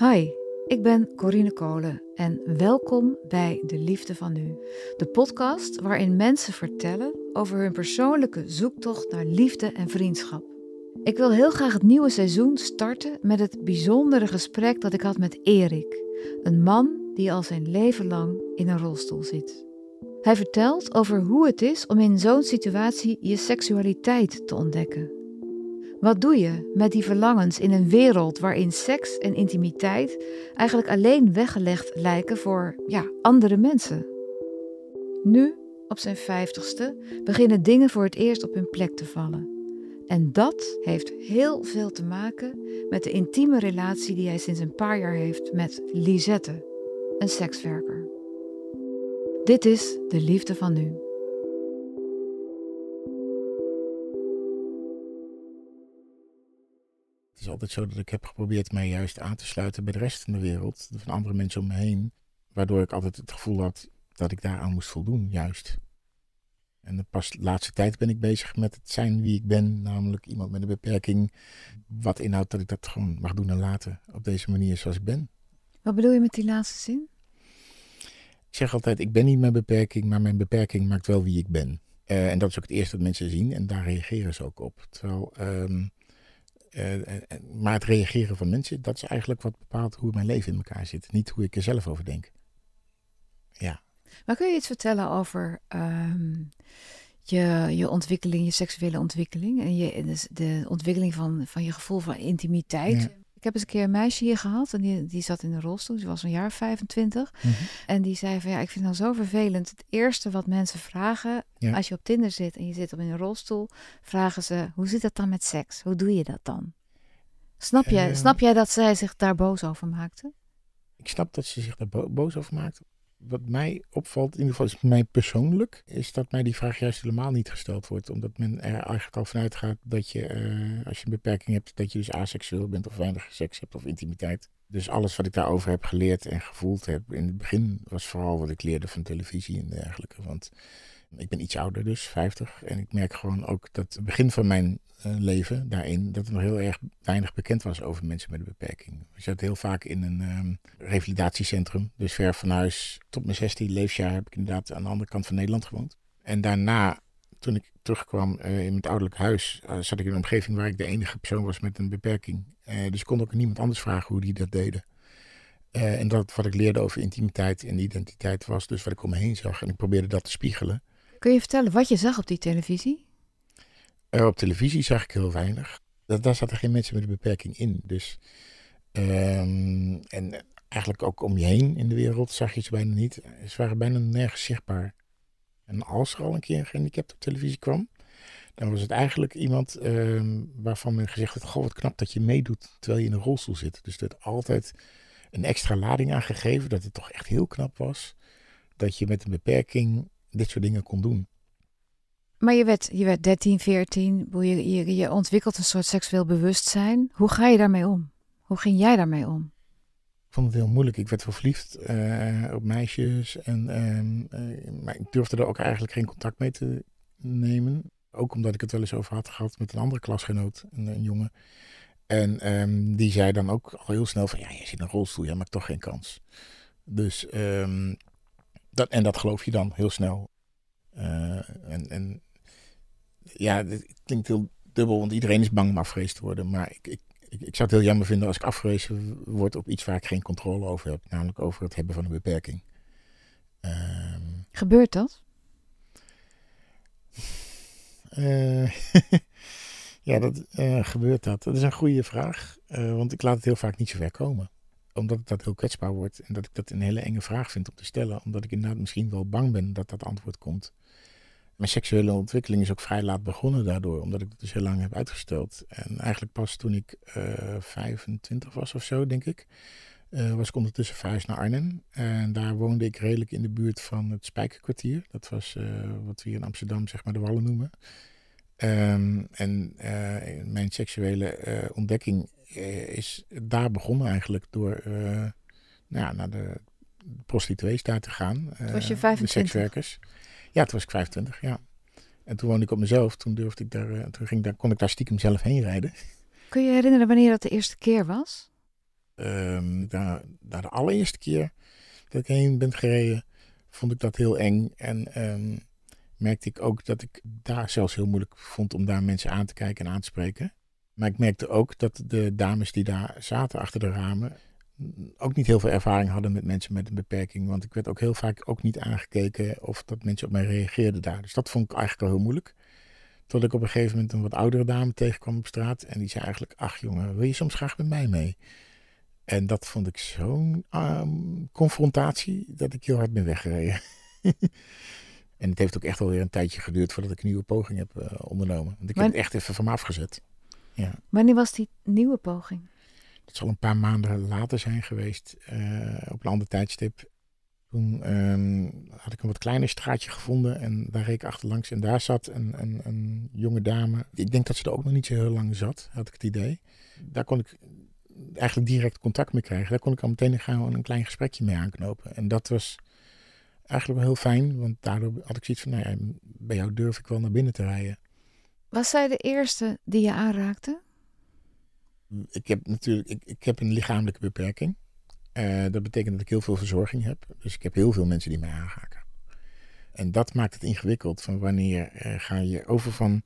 Hi, ik ben Corine Kolen en welkom bij De Liefde van Nu. De podcast waarin mensen vertellen over hun persoonlijke zoektocht naar liefde en vriendschap. Ik wil heel graag het nieuwe seizoen starten met het bijzondere gesprek dat ik had met Erik, een man die al zijn leven lang in een rolstoel zit. Hij vertelt over hoe het is om in zo'n situatie je seksualiteit te ontdekken. Wat doe je met die verlangens in een wereld waarin seks en intimiteit eigenlijk alleen weggelegd lijken voor ja, andere mensen? Nu, op zijn vijftigste, beginnen dingen voor het eerst op hun plek te vallen. En dat heeft heel veel te maken met de intieme relatie die hij sinds een paar jaar heeft met Lisette, een sekswerker. Dit is de liefde van nu. Het is altijd zo dat ik heb geprobeerd mij juist aan te sluiten bij de rest van de wereld, van andere mensen om me heen, waardoor ik altijd het gevoel had dat ik daaraan moest voldoen, juist. En pas de laatste tijd ben ik bezig met het zijn wie ik ben, namelijk iemand met een beperking, wat inhoudt dat ik dat gewoon mag doen en laten op deze manier zoals ik ben. Wat bedoel je met die laatste zin? Ik zeg altijd, ik ben niet mijn beperking, maar mijn beperking maakt wel wie ik ben. Uh, en dat is ook het eerste dat mensen zien en daar reageren ze ook op. Terwijl, um, uh, maar het reageren van mensen, dat is eigenlijk wat bepaalt hoe mijn leven in elkaar zit. Niet hoe ik er zelf over denk. Ja. Maar kun je iets vertellen over um, je, je ontwikkeling, je seksuele ontwikkeling en je, de, de ontwikkeling van, van je gevoel van intimiteit? Ja. Ik heb eens een keer een meisje hier gehad en die, die zat in de rolstoel. Ze was een jaar 25. Mm -hmm. En die zei van ja, ik vind het nou zo vervelend. Het eerste wat mensen vragen ja. als je op Tinder zit en je zit op in een rolstool, vragen ze hoe zit dat dan met seks? Hoe doe je dat dan? Snap, jij, uh, snap jij dat zij zich daar boos over maakte? Ik snap dat ze zich daar bo boos over maakte. Wat mij opvalt, in ieder geval is mij persoonlijk, is dat mij die vraag juist helemaal niet gesteld wordt. Omdat men er eigenlijk al vanuit gaat dat je, uh, als je een beperking hebt, dat je dus aseksueel bent of weinig seks hebt of intimiteit. Dus alles wat ik daarover heb geleerd en gevoeld heb, in het begin was vooral wat ik leerde van televisie en dergelijke. Want ik ben iets ouder dus, 50. En ik merk gewoon ook dat het begin van mijn uh, leven daarin, dat er nog heel erg weinig bekend was over mensen met een beperking. Ik zat heel vaak in een um, revalidatiecentrum, dus ver van huis. Tot mijn 16 levensjaar heb ik inderdaad aan de andere kant van Nederland gewoond. En daarna, toen ik terugkwam uh, in het ouderlijk huis, uh, zat ik in een omgeving waar ik de enige persoon was met een beperking. dus ik kon ook niemand anders vragen hoe die dat deden. en dat wat ik leerde over intimiteit en identiteit was dus wat ik om me heen zag. En ik probeerde dat te spiegelen. Kun je vertellen wat je zag op die televisie? Uh, op televisie zag ik heel weinig. Dat, daar zaten geen mensen met een beperking in. Dus, um, en eigenlijk ook om je heen in de wereld zag je ze bijna niet. Ze waren bijna nergens zichtbaar. En als er al een keer een gehandicapt op televisie kwam, dan was het eigenlijk iemand um, waarvan men gezegd had: Goh, wat knap dat je meedoet terwijl je in een rolstoel zit. Dus werd altijd een extra lading aangegeven, dat het toch echt heel knap was dat je met een beperking dit soort dingen kon doen. Maar je werd, je werd 13, 14, je, je, je ontwikkelt een soort seksueel bewustzijn. Hoe ga je daarmee om? Hoe ging jij daarmee om? Ik vond het heel moeilijk. Ik werd verliefd uh, op meisjes. En, uh, maar ik durfde er ook eigenlijk geen contact mee te nemen. Ook omdat ik het wel eens over had gehad met een andere klasgenoot, een, een jongen. En um, die zei dan ook al heel snel van, ja, je zit in een rolstoel, jij maakt toch geen kans. Dus, um, dat, en dat geloof je dan heel snel. Uh, en, en ja, het klinkt heel dubbel, want iedereen is bang om afgewezen te worden. Maar ik, ik, ik, ik, zou het heel jammer vinden als ik afgewezen word op iets waar ik geen controle over heb. Namelijk over het hebben van een beperking. Um, Gebeurt dat? Uh, ja, dat uh, gebeurt dat. Dat is een goede vraag. Want ik laat het heel vaak niet zo ver komen. Omdat dat heel kwetsbaar wordt. En dat ik dat een hele enge vraag vind om te stellen. Omdat ik inderdaad misschien wel bang ben dat dat antwoord komt mijn seksuele ontwikkeling is ook vrij laat begonnen daardoor, omdat ik het dus heel lang heb uitgesteld. En eigenlijk pas toen ik uh, 25 was of zo, denk ik, uh, was ik ondertussen verhuisd naar Arnhem. En daar woonde ik redelijk in de buurt van het Spijkerkwartier. Dat was uh, wat we hier in Amsterdam zeg maar de Wallen noemen. Um, en mijn seksuele ontdekking is daar begonnen eigenlijk door nou ja, naar de prostituees daar te gaan. was je 25? De sekswerkers. Ja, toen was ik 25, ja. En toen woonde ik op mezelf. Toen, durfde ik daar, toen ging daar, kon ik daar stiekem zelf heen rijden. Kun je herinneren wanneer dat de eerste keer was? Um, daar, daar de allereerste keer dat ik heen ben gereden, vond ik dat heel eng. En um, merkte ik ook dat ik daar zelfs heel moeilijk vond om daar mensen aan te kijken en aan te spreken. Maar ik merkte ook dat de dames die daar zaten achter de ramen ook niet heel veel ervaring hadden met mensen met een beperking. Want ik werd ook heel vaak ook niet aangekeken of dat mensen op mij reageerden daar. Dus dat vond ik eigenlijk al heel moeilijk. Tot ik op een gegeven moment een wat oudere dame tegenkwam op straat. En die zei eigenlijk, ach jongen, wil je soms graag met mij mee? En dat vond ik zo'n um, confrontatie dat ik heel hard ben weggereden. en het heeft ook echt wel weer een tijdje geduurd voordat ik een nieuwe poging heb uh, ondernomen. Want ik maar... heb het echt even van me afgezet. Ja. Wanneer was die nieuwe poging? Dat zal een paar maanden later zijn geweest, uh, op een ander tijdstip. Toen um, had ik een wat kleiner straatje gevonden en daar reed ik achterlangs. En daar zat een, een, een, jonge dame. Ik denk dat ze er ook nog niet zo heel lang zat, had ik het idee. Daar kon ik eigenlijk direct contact mee krijgen. Daar kon ik al meteen gaan een klein gesprekje mee aanknopen. En dat was eigenlijk wel heel fijn, want daardoor had ik zoiets van, nou ja, bij jou durf ik wel naar binnen te rijden. Was zij de eerste die je aanraakte? Ik heb natuurlijk ik, ik heb een lichamelijke beperking. Uh, dat betekent dat ik heel veel verzorging heb. Dus ik heb heel veel mensen die mij aanraken. En dat maakt het ingewikkeld van wanneer uh, ga je over van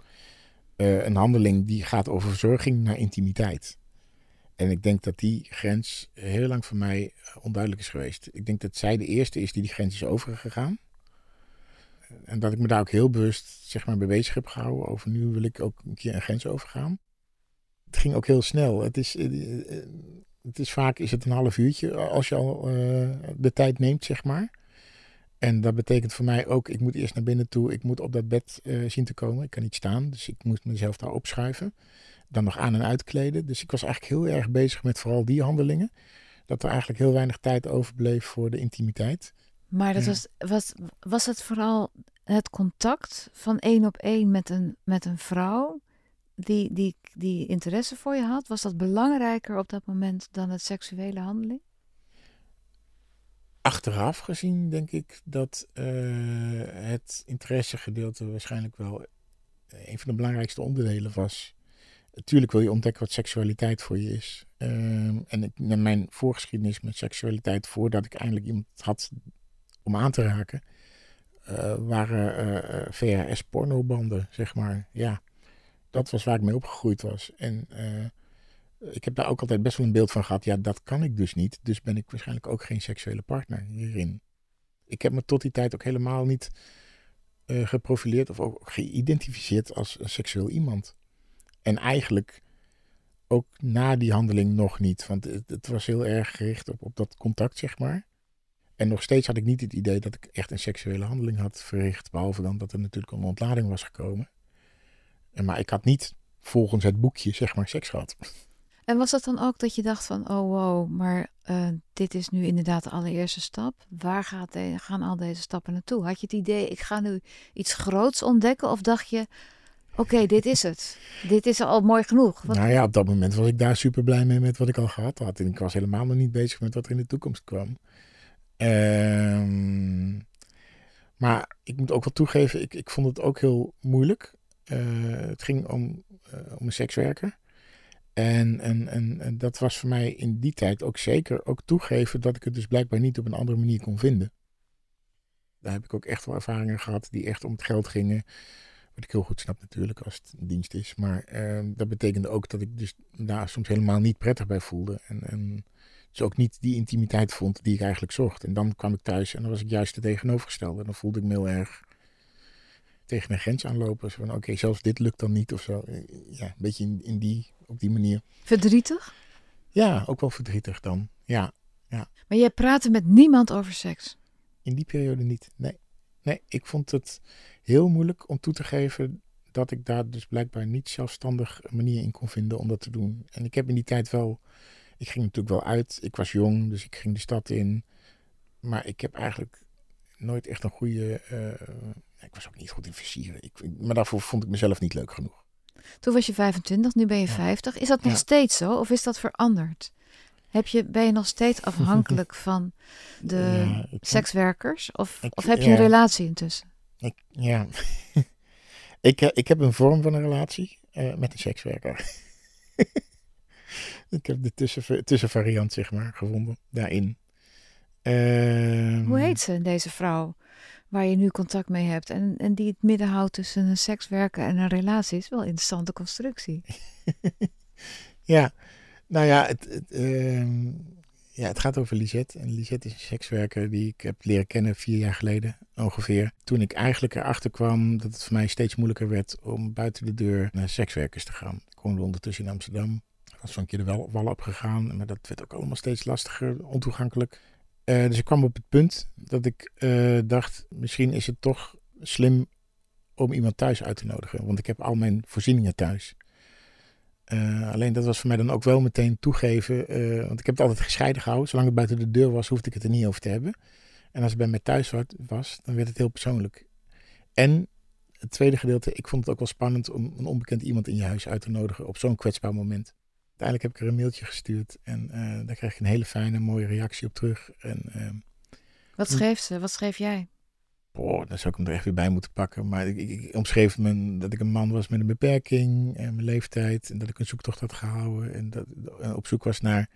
uh, een handeling die gaat over verzorging naar intimiteit. En ik denk dat die grens heel lang voor mij onduidelijk is geweest. Ik denk dat zij de eerste is die die grens is overgegaan. En dat ik me daar ook heel bewust zeg maar, mee bezig heb gehouden. Over nu wil ik ook een keer een grens overgaan. Het ging ook heel snel. Het is, eh, eh, het is vaak is het een half uurtje als je al uh, de tijd neemt, zeg maar. En dat betekent voor mij ook, ik moet eerst naar binnen toe. Ik moet op dat bed zien te komen. Ik kan niet staan, dus ik moet mezelf daar opschuiven dan nog aan en uitkleden. Dus ik was eigenlijk heel erg bezig met vooral die handelingen. Dat er eigenlijk heel weinig tijd overbleef voor de intimiteit. Maar dat was, was, was het vooral het contact van één op één met een, met een vrouw die, die, die interesse voor je had? Was dat belangrijker op dat moment dan het seksuele handeling? Achteraf gezien denk ik dat uh, het interessegedeelte waarschijnlijk wel een van de belangrijkste onderdelen was Natuurlijk wil je ontdekken wat seksualiteit voor je is. Uh, en ik, mijn voorgeschiedenis met seksualiteit, voordat ik eindelijk iemand had om aan te raken, uh, waren eh, eh, VHS-pornobanden, zeg maar. Ja, dat was waar ik mee opgegroeid was. En ik heb daar ook altijd best wel een beeld van gehad. Ja, dat kan ik dus niet. Dus ben ik waarschijnlijk ook geen seksuele partner hierin. Ik heb me tot die tijd ook helemaal niet geprofileerd of ook geïdentificeerd als een seksueel iemand. En eigenlijk ook na die handeling nog niet. Want het, het, was heel erg gericht op, op dat contact, zeg maar. En nog steeds had ik niet het idee dat ik echt een seksuele handeling had verricht. Behalve dan dat er natuurlijk een ontlading was gekomen. En, maar ik had niet volgens het boekje, zeg maar, seks gehad. En was dat dan ook dat je dacht van, oh wow, maar uh, dit is nu inderdaad de allereerste stap. Waar gaat de, gaan al deze stappen naartoe? Had je het idee, ik ga nu iets groots ontdekken? Of dacht je, Oké, dit is het. Dit is al mooi genoeg. Nou ja, op dat moment was ik daar super blij mee met wat ik al gehad had. En ik was helemaal nog niet bezig met wat er in de toekomst kwam. Um, maar ik moet ook wel toegeven, ik, ik vond het ook heel moeilijk. Uh, het ging om, uh, om een sekswerker. En, en, en, en, dat was voor mij in die tijd ook zeker ook toegeven dat ik het dus blijkbaar niet op een andere manier kon vinden. Daar heb ik ook echt wel ervaringen gehad die echt om het geld gingen. Wat ik heel goed snap natuurlijk als het een dienst is. Maar uh, dat betekende ook dat ik dus daar soms helemaal niet prettig bij voelde. En, en dus ook niet die intimiteit vond die ik eigenlijk zocht. En dan kwam ik thuis en dan was ik juist het tegenovergestelde. En dan voelde ik me heel erg tegen een grens aanlopen. Zo van oké, zelfs dit lukt dan niet of zo. Ja, een beetje in, in die, op die manier. Verdrietig? Ja, ook wel verdrietig dan. Ja, ja. Maar jij praatte met niemand over seks? In die periode niet, nee. Nee, ik vond het heel moeilijk om toe te geven dat ik daar dus blijkbaar niet zelfstandig een manier in kon vinden om dat te doen. En ik heb in die tijd wel, ik ging natuurlijk wel uit. Ik was jong, dus ik ging de stad in. Maar ik heb eigenlijk nooit echt een goede. Uh, ik was ook niet goed in versieren. Ik, maar daarvoor vond ik mezelf niet leuk genoeg. Toen was je 25, nu ben je 50. Is dat nog steeds zo of is dat veranderd? Heb je, ben je nog steeds afhankelijk van de sekswerkers? Of, of heb je een relatie intussen? Ik, ja, ik, eh, ik heb een vorm van een relatie uh, met een sekswerker. Ik heb de tussen, tussenvariant, zeg maar, gevonden daarin. Ehm, Hoe heet ze, deze vrouw, waar je nu contact mee hebt en, en die het midden houdt tussen een sekswerker en een relatie? Is wel een interessante constructie. ja, nou ja het, het, ehm, ja, het gaat over Lisette. En Lisette is een sekswerker die ik heb leren kennen vier jaar geleden ongeveer. Toen ik eigenlijk erachter kwam dat het voor mij steeds moeilijker werd om buiten de deur naar sekswerkers te gaan. Ik woonde ondertussen in Amsterdam. Was van een keer de wel, wal opgegaan, maar dat werd ook allemaal steeds lastiger, ontoegankelijk. Uh, dus ik kwam op het punt dat ik uh, dacht, misschien is het toch slim om iemand thuis uit te nodigen. Want ik heb al mijn voorzieningen thuis. Uh, alleen dat was voor mij dan ook wel meteen toegeven. want ik heb het altijd gescheiden gehouden. Zolang het buiten de deur was, hoefde ik het er niet over te hebben. En als het bij mij thuis was, dan werd het heel persoonlijk. En het tweede gedeelte, ik vond het ook wel spannend om een onbekend iemand in je huis uit te nodigen op zo'n kwetsbaar moment. Uiteindelijk heb ik er een mailtje gestuurd en uh, daar kreeg ik een hele fijne, mooie reactie op terug. En, uh, Wat schreef ze? Wat schreef jij? Boah, dan zou ik hem er echt weer bij moeten pakken. Maar ik, ik, ik omschreef me dat ik een man was met een beperking en mijn leeftijd. En dat ik een zoektocht had gehouden. En dat ik op zoek was naar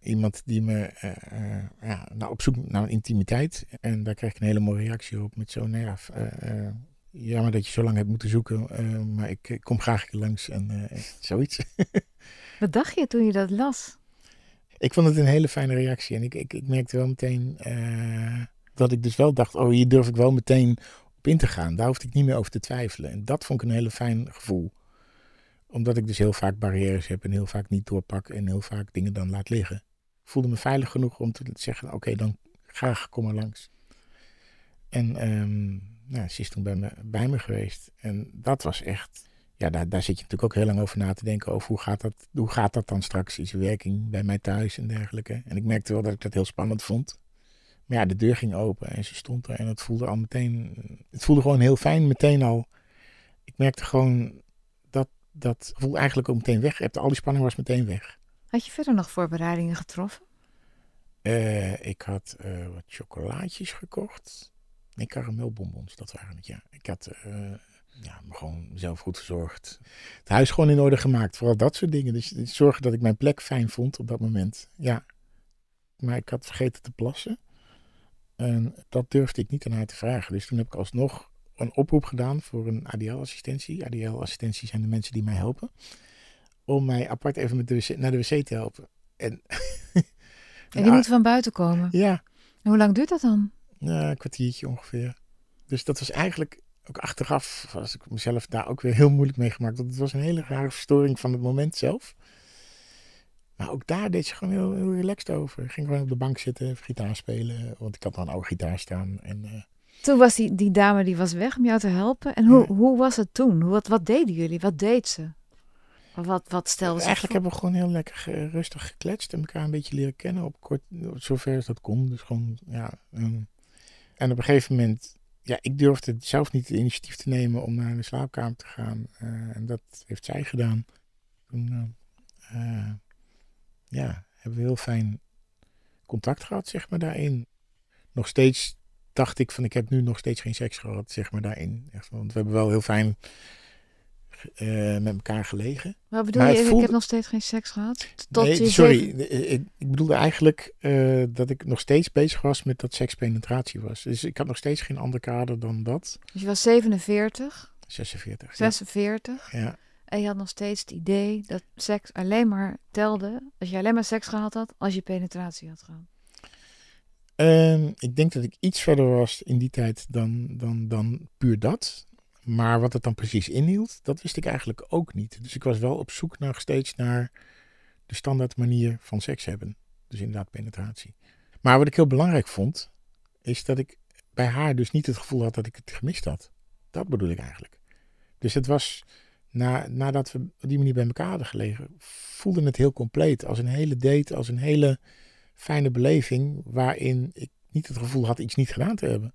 iemand die me uh, ja, nou, op zoek naar intimiteit. En daar kreeg ik een hele mooie reactie op. Met zo'n, nou ja, jammer dat je zo lang hebt moeten zoeken. maar ik, ik, kom graag langs en zoiets. Wat dacht je toen je dat las? Ik vond het een hele fijne reactie. En ik, ik, ik merkte wel meteen dat ik dus wel dacht, oh hier durf ik wel meteen op in te gaan. Daar hoefde ik niet meer over te twijfelen. En dat vond ik een hele fijn gevoel. Omdat ik dus heel vaak barrières heb en heel vaak niet doorpak en heel vaak dingen dan laat liggen. Ik voelde me veilig genoeg om te zeggen, oké dan graag kom maar langs. En um, nou, ze is toen bij me, bij me geweest. En dat was echt, ja, daar, daar zit je natuurlijk ook heel lang over na te denken. Over hoe gaat dat, hoe gaat dat dan straks? Is werking bij mij thuis en dergelijke. En ik merkte wel dat ik dat heel spannend vond. Maar ja, de deur ging open en ze stond er. En het voelde al meteen, het voelde gewoon heel fijn meteen al. Ik merkte gewoon dat dat gevoel eigenlijk ook meteen weg. Al die spanning was meteen weg. Had je verder nog voorbereidingen getroffen? Uh, ik had uh, wat chocolaatjes gekocht. Nee, karamelbonbons, dat waren het, ja. Ik had uh, ja, gewoon zelf goed verzorgd. Het huis gewoon in orde gemaakt. Vooral dat soort dingen. Dus, dus zorgen dat ik mijn plek fijn vond op dat moment. Ja. Maar ik had vergeten te plassen. En dat durfde ik niet aan haar te vragen. Dus toen heb ik alsnog een oproep gedaan voor een ADL-assistentie. ADL-assistentie zijn de mensen die mij helpen. Om mij apart even met de wc, naar de wc te helpen. En, en die moet van buiten komen? Ja. En hoe lang duurt dat dan? Ja, een kwartiertje ongeveer. Dus dat was eigenlijk ook achteraf, was ik mezelf daar ook weer heel moeilijk mee gemaakt. Want het was een hele rare verstoring van het moment zelf. Maar ook daar deed ze gewoon heel, heel relaxed over. Ik ging gewoon op de bank zitten, gitaar spelen. Want ik had dan een oude gitaar staan. En, uh... Toen was die, die dame die was weg om jou te helpen. En hoe, ja. hoe was het toen? Wat, wat deden jullie? Wat deed ze? Wat, wat stelde ze Eigenlijk hebben we gewoon heel lekker rustig gekletst. En elkaar een beetje leren kennen. Op kort, zover als dat kon. Dus gewoon, ja. Um, en op een gegeven moment... Ja, ik durfde zelf niet het initiatief te nemen om naar de slaapkamer te gaan. Uh, en dat heeft zij gedaan. Toen... Uh, ja, hebben we heel fijn contact gehad, zeg maar, daarin. Nog steeds dacht ik van, ik heb nu nog steeds geen seks gehad, zeg maar, daarin. Echt, want we hebben wel heel fijn uh, met elkaar gelegen. Wat bedoel je, voelde... ik heb nog steeds geen seks gehad? Tot nee, sorry, ik, ik, bedoelde eigenlijk uh, dat ik nog steeds bezig was met dat sekspenetratie was. Dus ik had nog steeds geen ander kader dan dat. Dus je was 47? 46. 46? Ja. ja. En je had nog steeds het idee dat seks alleen maar telde als je alleen maar seks gehad had als je penetratie had gehad. Um, ik denk dat ik iets verder was in die tijd dan, dan, dan puur dat. Maar wat het dan precies inhield, dat wist ik eigenlijk ook niet. Dus ik was wel op zoek naar steeds naar de standaard manier van seks hebben. Dus inderdaad penetratie. Maar wat ik heel belangrijk vond, is dat ik bij haar dus niet het gevoel had dat ik het gemist had. Dat bedoel ik eigenlijk. Dus het was, na, nadat we op die manier bij elkaar hadden gelegen, voelde het heel compleet. Als een hele date, als een hele fijne beleving, waarin ik niet het gevoel had iets niet gedaan te hebben.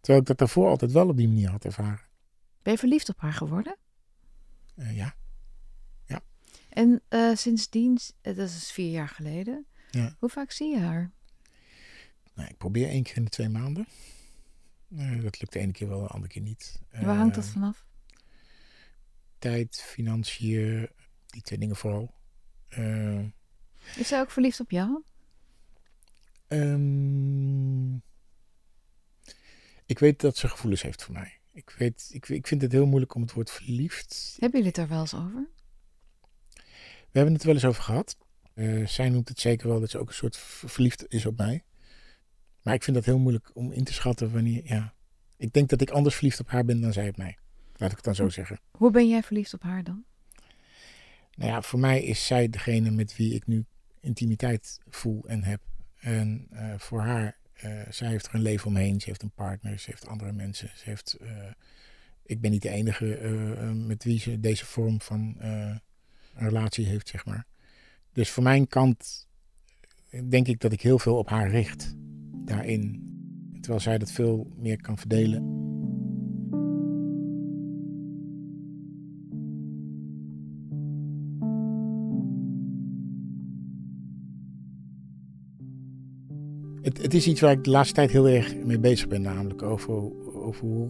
Terwijl ik dat daarvoor altijd wel op die manier had ervaren. Ben je verliefd op haar geworden? Uh, ja. ja. En uh, sindsdien, dat is vier jaar geleden, ja. hoe vaak zie je haar? Nou, ik probeer één keer in de twee maanden. Uh, dat lukt de ene keer wel, de andere keer niet. Waar hangt dat vanaf? Tijd, financiën, die twee dingen vooral. Eh, Is zij ook verliefd op jou? Ehm, ik weet dat ze gevoelens heeft voor mij. Ik, weet, ik, ik vind het heel moeilijk om het woord verliefd. Hebben jullie het daar wel eens over? We hebben het wel eens over gehad. Eh, zij noemt het zeker wel dat ze ook een soort verliefd is op mij. Maar ik vind dat heel moeilijk om in te schatten wanneer. Ja. Ik denk dat ik anders verliefd op haar ben dan zij op mij. Laat ik het dan zo zeggen. Hoe ben jij verliefd op haar dan? Nou ja, voor mij is zij degene met wie ik nu intimiteit voel en heb. En eh, voor haar, zij heeft er een leven omheen. Ze heeft een partner, ze heeft andere mensen. Ze heeft, eh, ik ben niet de enige eh, eh, met wie ze deze vorm van eh, relatie heeft, zeg maar. Dus voor mijn kant denk ik dat ik heel veel op haar richt daarin. Terwijl zij dat veel meer kan verdelen. Het, het is iets waar ik de laatste tijd heel erg mee bezig ben, namelijk over, over hoe,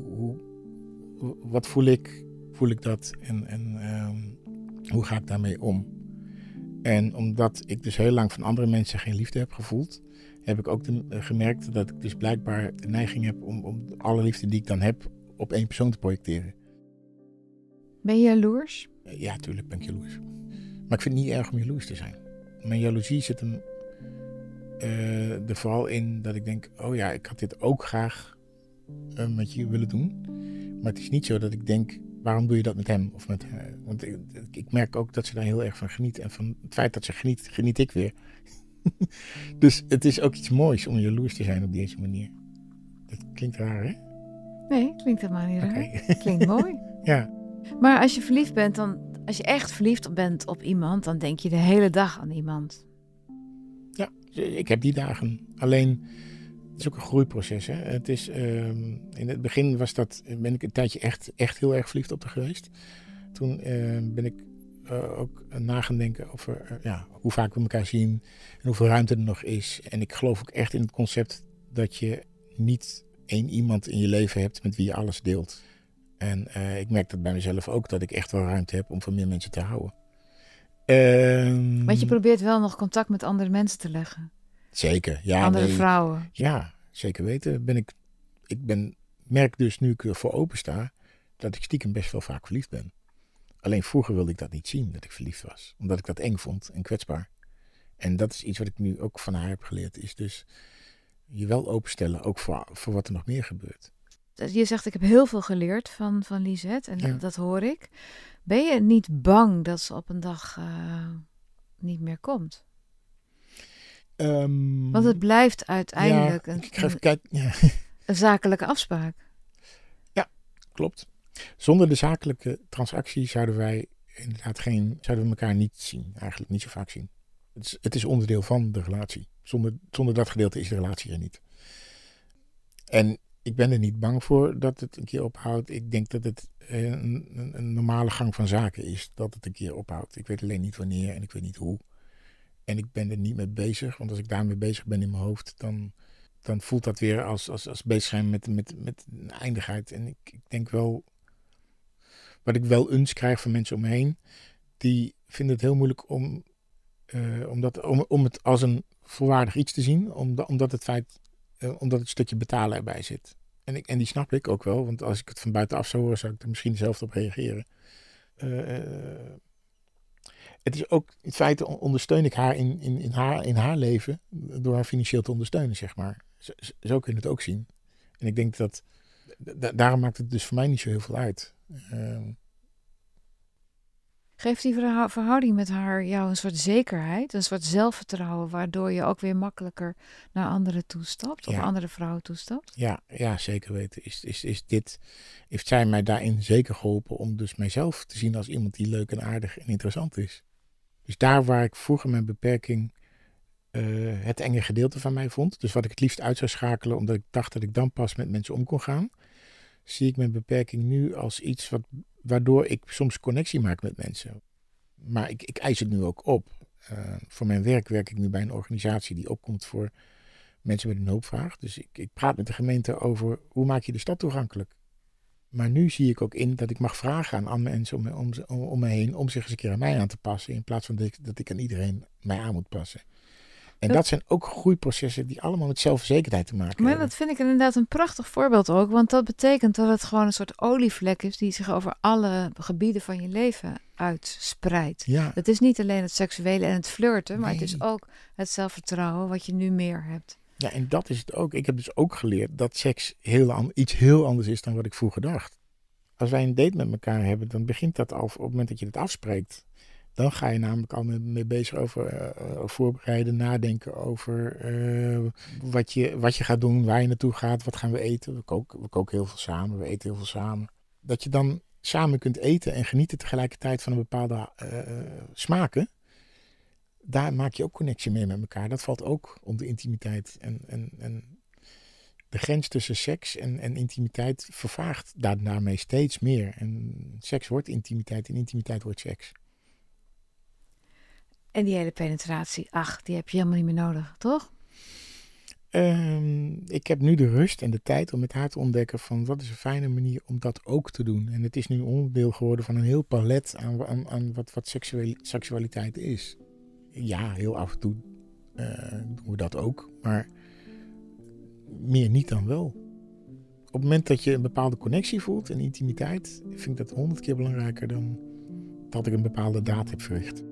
hoe, wat voel ik, voel ik dat en, en ehm, hoe ga ik daarmee om. En omdat ik dus heel lang van andere mensen geen liefde heb gevoeld, heb ik ook de- gemerkt dat ik dus blijkbaar de neiging heb om, om alle liefde die ik dan heb op één persoon te projecteren. Ben je jaloers? Eh, Ja, tuurlijk ben ik jaloers. Maar ik vind het niet erg om jaloers te zijn. Mijn jaloezie zit hem eh, er vooral in dat ik denk: oh ja, ik had dit ook graag eh, met je willen doen. Maar het is niet zo dat ik denk: waarom doe je dat met hem of met haar? Want ik, ik merk ook dat ze daar heel erg van geniet. En van het feit dat ze geniet, geniet ik weer. dus het is ook iets moois om jaloers te zijn op deze manier. Dat klinkt raar, hè? Nee, klinkt helemaal niet raar. Klinkt mooi. ja. Maar als je verliefd bent, dan, als je echt verliefd bent op iemand, dan denk je de hele dag aan iemand. Ik heb die dagen. Alleen, het is ook een groeiproces. Hè? Het is, ehm, in het begin was dat, ben ik een tijdje echt, echt heel erg verliefd op haar geweest. Toen ehm, ben ik eh, ook na gaan denken over eh, ja, hoe vaak we elkaar zien en hoeveel ruimte er nog is. En ik geloof ook echt in het concept dat je niet één iemand in je leven hebt met wie je alles deelt. En eh, ik merk dat bij mezelf ook, dat ik echt wel ruimte heb om van meer mensen te houden. Ehm, Want je probeert wel nog contact met andere mensen te leggen. Zeker, ja. andere nee. vrouwen. Ja, zeker weten. Ben ik, ik ben, merk dus nu ik ervoor open sta, dat ik stiekem best wel vaak verliefd ben. Alleen vroeger wilde ik dat niet zien, dat ik verliefd was. Omdat ik dat eng vond en kwetsbaar. En dat is iets wat ik nu ook van haar heb geleerd. Is dus je wel openstellen, ook voor, voor wat er nog meer gebeurt. Je zegt, ik heb heel veel geleerd van, van Lisette en Ja. dat, hoor ik. Ben je niet bang dat ze op een dag eh, niet meer komt? Ehm, Want het blijft uiteindelijk ja, een, ik ga even kijken. Ja, een zakelijke afspraak. klopt. Zonder de zakelijke transactie zouden wij inderdaad geen, zouden we elkaar niet zien. Eigenlijk niet zo vaak zien. Het is, het is onderdeel van de relatie. Zonder, zonder dat gedeelte is de relatie er niet. En ik ben er niet bang voor dat het een keer ophoudt. Ik denk dat het eh, een, een, normale gang van zaken is dat het een keer ophoudt. Ik weet alleen niet wanneer en ik weet niet hoe. En ik ben er niet mee bezig, want als ik daarmee bezig ben in mijn hoofd, dan, dan voelt dat weer als, als, als bezig zijn met, met, met een eindigheid. En ik, ik denk wel, wat ik wel eens krijg van mensen om me heen, die vinden het heel moeilijk om, eh, om, om, het als een volwaardig iets te zien, omdat, omdat het feit, omdat het stukje betalen erbij zit. En, ik, en die snap ik ook wel, want als ik het van buitenaf zou horen, zou ik er misschien zelf op reageren. Eh, eh, het is ook in feite on- ondersteun ik haar in, in, in, haar, in haar leven door haar financieel te ondersteunen, zeg maar. Zo, kun je het ook zien. En ik denk dat, da- daarom maakt het dus voor mij niet zo heel veel uit. Ehm, Geeft die verhou- verhouding met haar jou een soort zekerheid, een soort zelfvertrouwen, waardoor je ook weer makkelijker naar anderen toestapt of Ja. andere vrouwen toestapt? ja, ja, zeker weten. Is, is, is dit, heeft zij mij daarin zeker geholpen om dus mijzelf te zien als iemand die leuk en aardig en interessant is. Dus daar waar ik vroeger mijn beperking eh, het enge gedeelte van mij vond, dus wat ik het liefst uit zou schakelen omdat ik dacht dat ik dan pas met mensen om kon gaan, zie ik mijn beperking nu als iets wat, waardoor ik soms connectie maak met mensen. Maar ik, ik eis het nu ook op. Eh, voor mijn werk werk ik nu bij een organisatie die opkomt voor mensen met een hulpvraag. Dus ik, ik praat met de gemeente over hoe maak je de stad toegankelijk. Maar nu zie ik ook in dat ik mag vragen aan, aan mensen om, om, om, om me heen om zich eens een keer aan mij aan te passen. In plaats van dat ik aan iedereen mij aan moet passen. En dat, zijn ook groeiprocessen die allemaal met zelfverzekerdheid te maken maar hebben. dat vind ik inderdaad een prachtig voorbeeld ook. Want dat betekent dat het gewoon een soort olievlek is die zich over alle gebieden van je leven uitspreidt. Ja, Het is niet alleen het seksuele en het flirten, maar het is ook het zelfvertrouwen wat je nu meer hebt. ja, en dat is het ook. Ik heb dus ook geleerd dat seks heel iets heel anders is dan wat ik vroeger dacht. Als wij een date met elkaar hebben, dan begint dat al op het moment dat je het afspreekt. Dan ga je namelijk al mee, bezig over eh, eh, voorbereiden, nadenken over eh, wat, je, wat je gaat doen, waar je naartoe gaat, wat gaan we eten. We koken, we koken heel veel samen, we eten heel veel samen. Dat je dan samen kunt eten en genieten tegelijkertijd van een bepaalde smaken. Daar maak je ook connectie mee met elkaar. Dat valt ook onder intimiteit. En, en, en de grens tussen seks en, en intimiteit vervaagt daar- daarmee steeds meer. En seks wordt intimiteit en intimiteit wordt seks. En die hele penetratie, ach, die heb je helemaal niet meer nodig, toch? Ehm, ik heb nu de rust en de tijd om met haar te ontdekken van wat is een fijne manier om dat ook te doen. En het is nu onderdeel geworden van een heel palet aan, aan, aan wat, wat seksualiteit is. Ja, heel af en toe eh, doen we dat ook, maar meer niet dan wel. Op het moment dat je een bepaalde connectie voelt en intimiteit, vind ik dat honderd keer belangrijker dan dat ik een bepaalde daad heb verricht.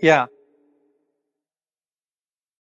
ja,